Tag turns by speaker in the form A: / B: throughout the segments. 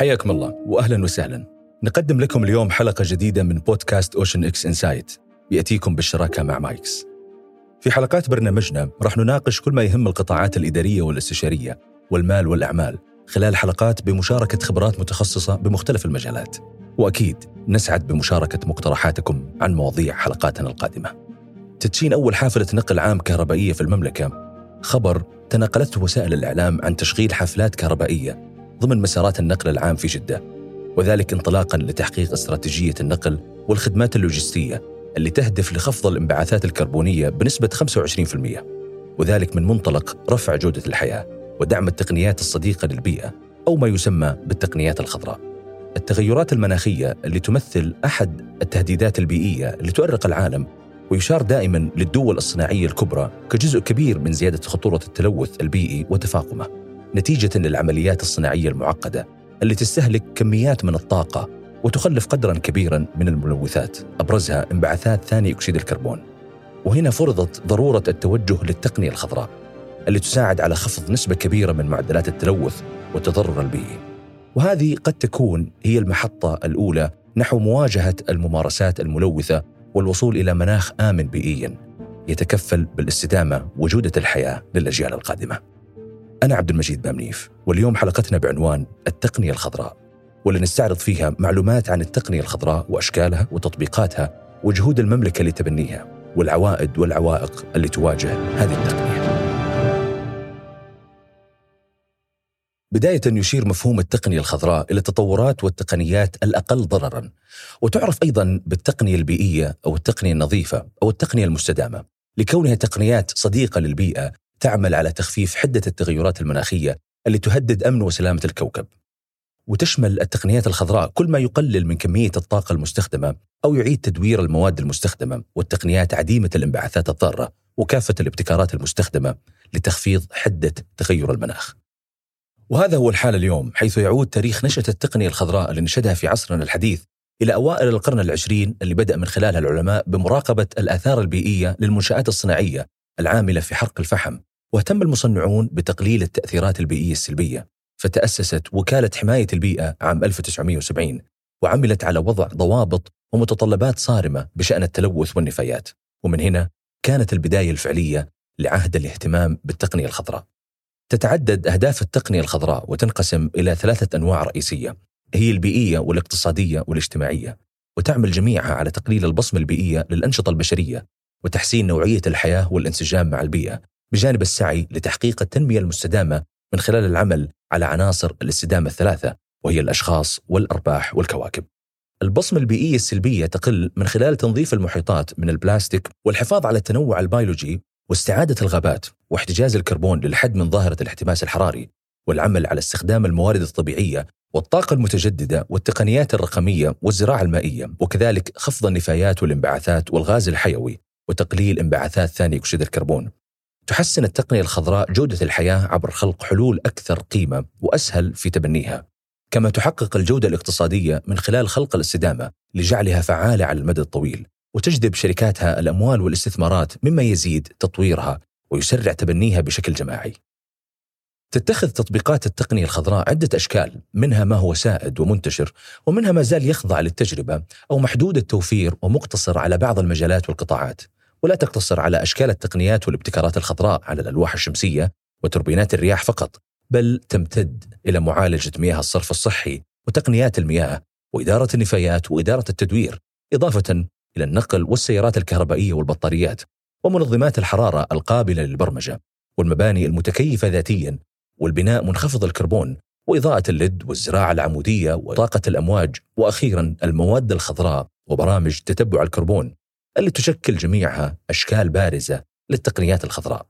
A: حياكم الله واهلا وسهلا. نقدم لكم اليوم حلقة جديدة من بودكاست Ocean X Insight يأتيكم بالشراكة مع مايكس. في حلقات برنامجنا راح نناقش كل ما يهم القطاعات الإدارية والاستشارية والمال والأعمال خلال حلقات بمشاركة خبرات متخصصة بمختلف المجالات. وأكيد نسعد بمشاركة مقترحاتكم عن مواضيع حلقاتنا القادمة. تدشين أول حافلة نقل عام كهربائية في المملكة خبر تناقلته وسائل الإعلام عن تشغيل حافلات كهربائية ضمن مسارات النقل العام في جدة وذلك انطلاقا لتحقيق استراتيجية النقل والخدمات اللوجستية اللي تهدف لخفض الانبعاثات الكربونية بنسبة 25% وذلك من منطلق رفع جودة الحياة ودعم التقنيات الصديقة للبيئة أو ما يسمى بالتقنيات الخضراء. التغيرات المناخية اللي تمثل أحد التهديدات البيئية اللي تؤرق العالم ويشار دائما للدول الصناعية الكبرى كجزء كبير من زيادة خطورة التلوث البيئي وتفاقمه. نتيجة للعمليات الصناعية المعقدة اللي تستهلك كميات من الطاقة وتخلف قدرا كبيرا من الملوثات. أبرزها انبعاثات ثاني أكسيد الكربون. وهنا فرضت ضرورة التوجه للتقنية الخضراء اللي تساعد على خفض نسبة كبيرة من معدلات التلوث والتضرر البيئي. وهذه قد تكون هي المحطة الأولى نحو مواجهة الممارسات الملوثة والوصول إلى مناخ آمن بيئيا يتكفل بالاستدامة وجودة الحياة للأجيال القادمة. أنا عبد المجيد بامنيف واليوم حلقتنا بعنوان التقنية الخضراء واللي نستعرض فيها معلومات عن التقنية الخضراء وأشكالها وتطبيقاتها وجهود المملكة لتبنيها والعوائد والعوائق اللي تواجه هذه التقنية. بداية يشير مفهوم التقنية الخضراء إلى التطورات والتقنيات الأقل ضررا وتعرف أيضا بالتقنية البيئية أو التقنية النظيفة أو التقنية المستدامة لكونها تقنيات صديقة للبيئة تعمل على تخفيف حدة التغيرات المناخية اللي تهدد أمن وسلامة الكوكب. وتشمل التقنيات الخضراء كل ما يقلل من كمية الطاقة المستخدمة أو يعيد تدوير المواد المستخدمة والتقنيات عديمة الانبعاثات الضارة وكافة الابتكارات المستخدمة لتخفيض حدة تغير المناخ. وهذا هو الحال اليوم حيث يعود تاريخ نشأة التقنية الخضراء اللي نشدها في عصرنا الحديث إلى أوائل القرن العشرين اللي بدأ من خلالها العلماء بمراقبة الآثار البيئية للمنشآت الصناعية العاملة في حرق الفحم. واهتم المصنعون بتقليل التأثيرات البيئية السلبية فتأسست وكالة حماية البيئة عام 1970 وعملت على وضع ضوابط ومتطلبات صارمة بشأن التلوث والنفايات. ومن هنا كانت البداية الفعلية لعهد الاهتمام بالتقنية الخضراء. تتعدد أهداف التقنية الخضراء وتنقسم إلى ثلاثة أنواع رئيسية. هي البيئية والاقتصادية والاجتماعية وتعمل جميعها على تقليل البصمة البيئية للأنشطة البشرية وتحسين نوعية الحياة والانسجام مع البيئة. بجانب السعي لتحقيق التنمية المستدامة من خلال العمل على عناصر الاستدامة الثلاثة وهي الأشخاص والأرباح والكواكب. البصمة البيئية السلبية تقل من خلال تنظيف المحيطات من البلاستيك والحفاظ على التنوع البيولوجي واستعادة الغابات واحتجاز الكربون للحد من ظاهرة الاحتباس الحراري والعمل على استخدام الموارد الطبيعية والطاقة المتجددة والتقنيات الرقمية والزراعة المائية وكذلك خفض النفايات والانبعاثات والغاز الحيوي وتقليل انبعاثات ثاني أكسيد الكربون تحسن التقنية الخضراء جودة الحياة عبر خلق حلول أكثر قيمة وأسهل في تبنيها. كما تحقق الجودة الاقتصادية من خلال خلق الاستدامة لجعلها فعالة على المدى الطويل وتجذب شركاتها الأموال والاستثمارات مما يزيد تطويرها ويسرع تبنيها بشكل جماعي. تتخذ تطبيقات التقنية الخضراء عدة أشكال منها ما هو سائد ومنتشر ومنها ما زال يخضع للتجربة أو محدود التوفير ومقتصر على بعض المجالات والقطاعات. ولا تقتصر على أشكال التقنيات والابتكارات الخضراء على الألواح الشمسية وتوربينات الرياح فقط بل تمتد إلى معالجة مياه الصرف الصحي وتقنيات المياه وإدارة النفايات وإدارة التدوير إضافة إلى النقل والسيارات الكهربائية والبطاريات ومنظمات الحرارة القابلة للبرمجة والمباني المتكيفة ذاتيا والبناء منخفض الكربون وإضاءة الليد والزراعة العمودية وطاقة الأمواج وأخيرا المواد الخضراء وبرامج تتبع الكربون. اللي تشكل جميعها أشكال بارزة للتقنيات الخضراء.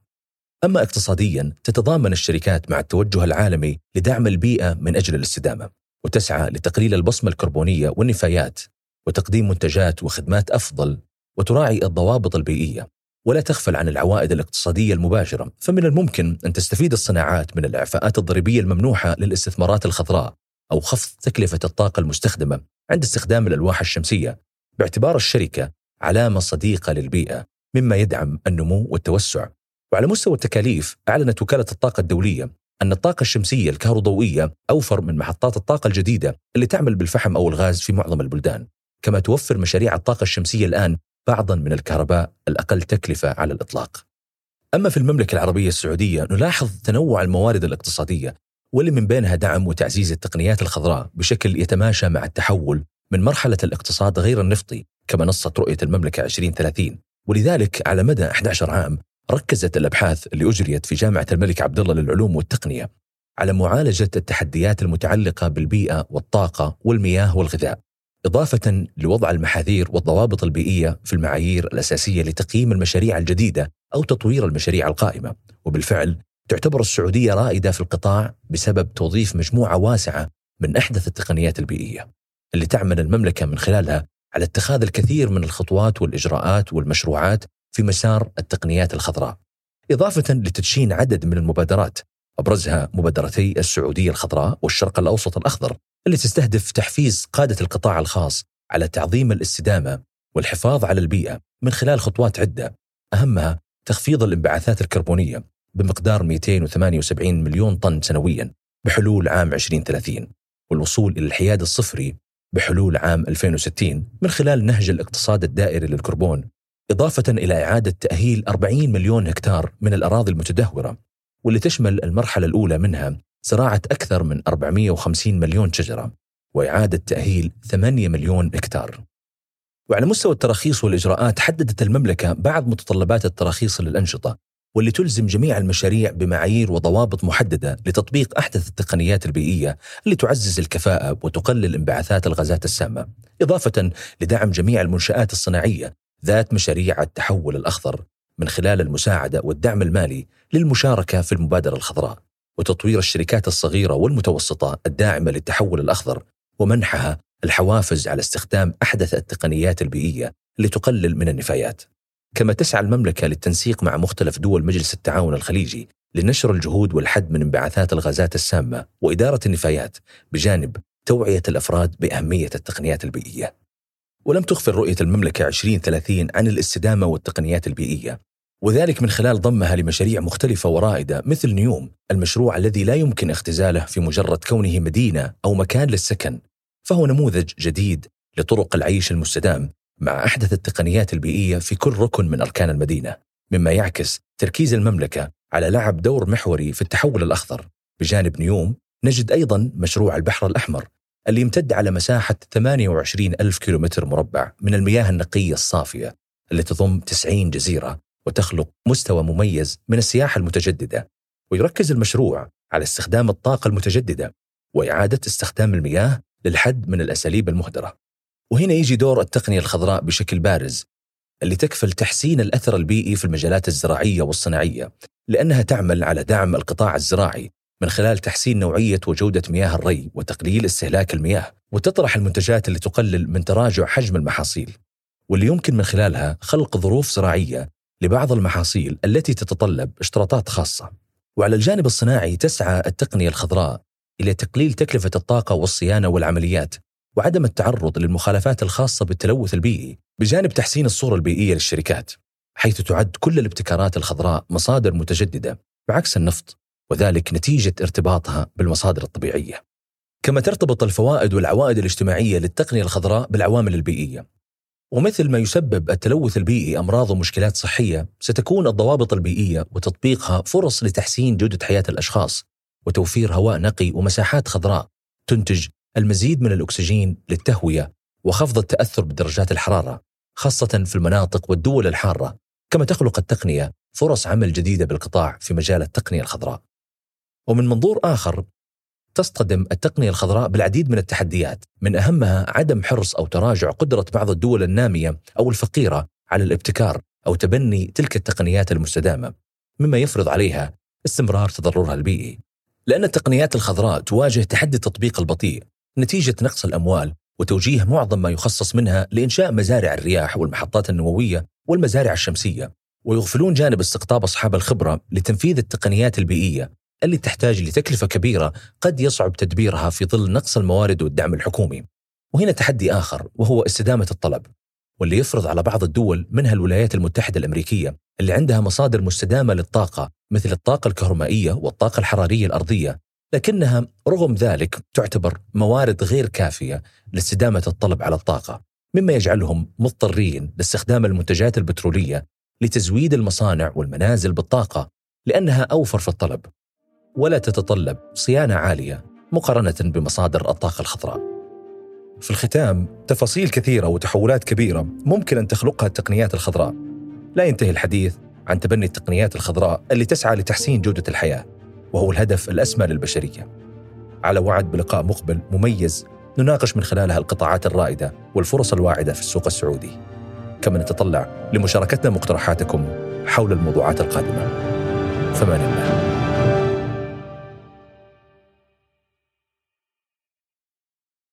A: أما اقتصاديا تتضامن الشركات مع التوجه العالمي لدعم البيئة من أجل الاستدامة وتسعى لتقليل البصمة الكربونية والنفايات وتقديم منتجات وخدمات أفضل وتراعي الضوابط البيئية. ولا تغفل عن العوائد الاقتصادية المباشرة فمن الممكن أن تستفيد الصناعات من الإعفاءات الضريبية الممنوحة للاستثمارات الخضراء أو خفض تكلفة الطاقة المستخدمة عند استخدام الألواح الشمسية. باعتبار الشركة علامة صديقة للبيئة مما يدعم النمو والتوسع. وعلى مستوى التكاليف أعلنت وكالة الطاقة الدولية أن الطاقة الشمسية الكهروضوئية أوفر من محطات الطاقة الجديدة اللي تعمل بالفحم أو الغاز في معظم البلدان. كما توفر مشاريع الطاقة الشمسية الآن بعضا من الكهرباء الأقل تكلفة على الإطلاق. أما في المملكة العربية السعودية نلاحظ تنوع الموارد الاقتصادية واللي من بينها دعم وتعزيز التقنيات الخضراء بشكل يتماشى مع التحول من مرحلة الاقتصاد غير النفطي كما نصت رؤية المملكة 2030 ولذلك على مدى 11 عام ركزت الأبحاث اللي أجريت في جامعة الملك عبد الله للعلوم والتقنية على معالجة التحديات المتعلقة بالبيئة والطاقة والمياه والغذاء إضافة لوضع المحاذير والضوابط البيئية في المعايير الأساسية لتقييم المشاريع الجديدة أو تطوير المشاريع القائمة. وبالفعل تعتبر السعودية رائدة في القطاع بسبب توظيف مجموعة واسعة من أحدث التقنيات البيئية اللي تعمل المملكة من خلالها على اتخاذ الكثير من الخطوات والإجراءات والمشروعات في مسار التقنيات الخضراء إضافة لتدشين عدد من المبادرات أبرزها مبادرتي السعودية الخضراء والشرق الأوسط الأخضر اللي تستهدف تحفيز قادة القطاع الخاص على تعظيم الاستدامة والحفاظ على البيئة من خلال خطوات عدة أهمها تخفيض الانبعاثات الكربونية بمقدار 278 مليون طن سنويا بحلول عام 2030 والوصول إلى الحياد الصفري بحلول عام 2060 من خلال نهج الاقتصاد الدائري للكربون إضافة إلى إعادة تأهيل 40 مليون هكتار من الأراضي المتدهورة واللي تشمل المرحلة الأولى منها زراعة أكثر من 450 مليون شجرة وإعادة تأهيل 8 مليون هكتار. وعلى مستوى التراخيص والإجراءات حددت المملكة بعض متطلبات التراخيص للأنشطة واللي تلزم جميع المشاريع بمعايير وضوابط محددة لتطبيق أحدث التقنيات البيئية اللي تعزز الكفاءة وتقلل انبعاثات الغازات السامة إضافة لدعم جميع المنشآت الصناعية ذات مشاريع التحول الأخضر من خلال المساعدة والدعم المالي للمشاركة في المبادرة الخضراء وتطوير الشركات الصغيرة والمتوسطة الداعمة للتحول الأخضر ومنحها الحوافز على استخدام أحدث التقنيات البيئية لتقلل من النفايات. كما تسعى المملكة للتنسيق مع مختلف دول مجلس التعاون الخليجي لنشر الجهود والحد من انبعاثات الغازات السامة وإدارة النفايات بجانب توعية الأفراد بأهمية التقنيات البيئية. ولم تغفل رؤية المملكة 2030 عن الاستدامة والتقنيات البيئية وذلك من خلال ضمها لمشاريع مختلفة ورائدة مثل نيوم المشروع الذي لا يمكن اختزاله في مجرد كونه مدينة أو مكان للسكن فهو نموذج جديد لطرق العيش المستدام مع أحدث التقنيات البيئية في كل ركن من أركان المدينة مما يعكس تركيز المملكة على لعب دور محوري في التحول الأخضر. بجانب نيوم نجد أيضا مشروع البحر الأحمر اللي يمتد على مساحة 28 ألف كيلومتر مربع من المياه النقية الصافية اللي تضم 90 جزيرة وتخلق مستوى مميز من السياحة المتجددة. ويركز المشروع على استخدام الطاقة المتجددة وإعادة استخدام المياه للحد من الأساليب المهدرة. وهنا يجي دور التقنية الخضراء بشكل بارز اللي تكفل تحسين الأثر البيئي في المجالات الزراعية والصناعية لأنها تعمل على دعم القطاع الزراعي من خلال تحسين نوعية وجودة مياه الري وتقليل استهلاك المياه وتطرح المنتجات اللي تقلل من تراجع حجم المحاصيل. واللي يمكن من خلالها خلق ظروف زراعية لبعض المحاصيل التي تتطلب اشتراطات خاصة. وعلى الجانب الصناعي تسعى التقنية الخضراء إلى تقليل تكلفة الطاقة والصيانة والعمليات وعدم التعرض للمخالفات الخاصة بالتلوث البيئي بجانب تحسين الصورة البيئية للشركات حيث تعد كل الابتكارات الخضراء مصادر متجددة بعكس النفط وذلك نتيجة ارتباطها بالمصادر الطبيعية. كما ترتبط الفوائد والعوائد الاجتماعية للتقنية الخضراء بالعوامل البيئية. ومثل ما يسبب التلوث البيئي أمراض ومشكلات صحية، ستكون الضوابط البيئية وتطبيقها فرص لتحسين جودة حياة الأشخاص وتوفير هواء نقي ومساحات خضراء تنتج المزيد من الأكسجين للتهوية وخفض التأثر بدرجات الحرارة خاصة في المناطق والدول الحارة، كما تخلق التقنية فرص عمل جديدة بالقطاع في مجال التقنية الخضراء. ومن منظور آخر تصطدم التقنية الخضراء بالعديد من التحديات من أهمها عدم حرص أو تراجع قدرة بعض الدول النامية أو الفقيرة على الابتكار أو تبني تلك التقنيات المستدامة مما يفرض عليها استمرار تضررها البيئي لأن التقنيات الخضراء تواجه تحدي التطبيق البطيء نتيجة نقص الأموال وتوجيه معظم ما يخصص منها لإنشاء مزارع الرياح والمحطات النووية والمزارع الشمسية ويغفلون جانب استقطاب أصحاب الخبرة لتنفيذ التقنيات البيئية اللي تحتاج لتكلفة كبيرة قد يصعب تدبيرها في ظل نقص الموارد والدعم الحكومي. وهنا تحدي آخر وهو استدامة الطلب. واللي يفرض على بعض الدول منها الولايات المتحدة الأمريكية اللي عندها مصادر مستدامة للطاقة مثل الطاقة الكهرمائية والطاقة الحرارية الأرضية لكنها رغم ذلك تعتبر موارد غير كافية لاستدامة الطلب على الطاقة مما يجعلهم مضطرين لاستخدام المنتجات البترولية لتزويد المصانع والمنازل بالطاقة لأنها أوفر في الطلب ولا تتطلب صيانة عالية مقارنة بمصادر الطاقة الخضراء. في الختام تفاصيل كثيرة وتحولات كبيرة ممكن أن تخلقها التقنيات الخضراء. لا ينتهي الحديث عن تبني التقنيات الخضراء اللي تسعى لتحسين جودة الحياة. وهو الهدف الأسمى للبشرية. على وعد بلقاء مقبل مميز نناقش من خلالها القطاعات الرائدة والفرص الواعدة في السوق السعودي. كما نتطلع لمشاركتنا مقترحاتكم حول الموضوعات القادمة. فمان الله.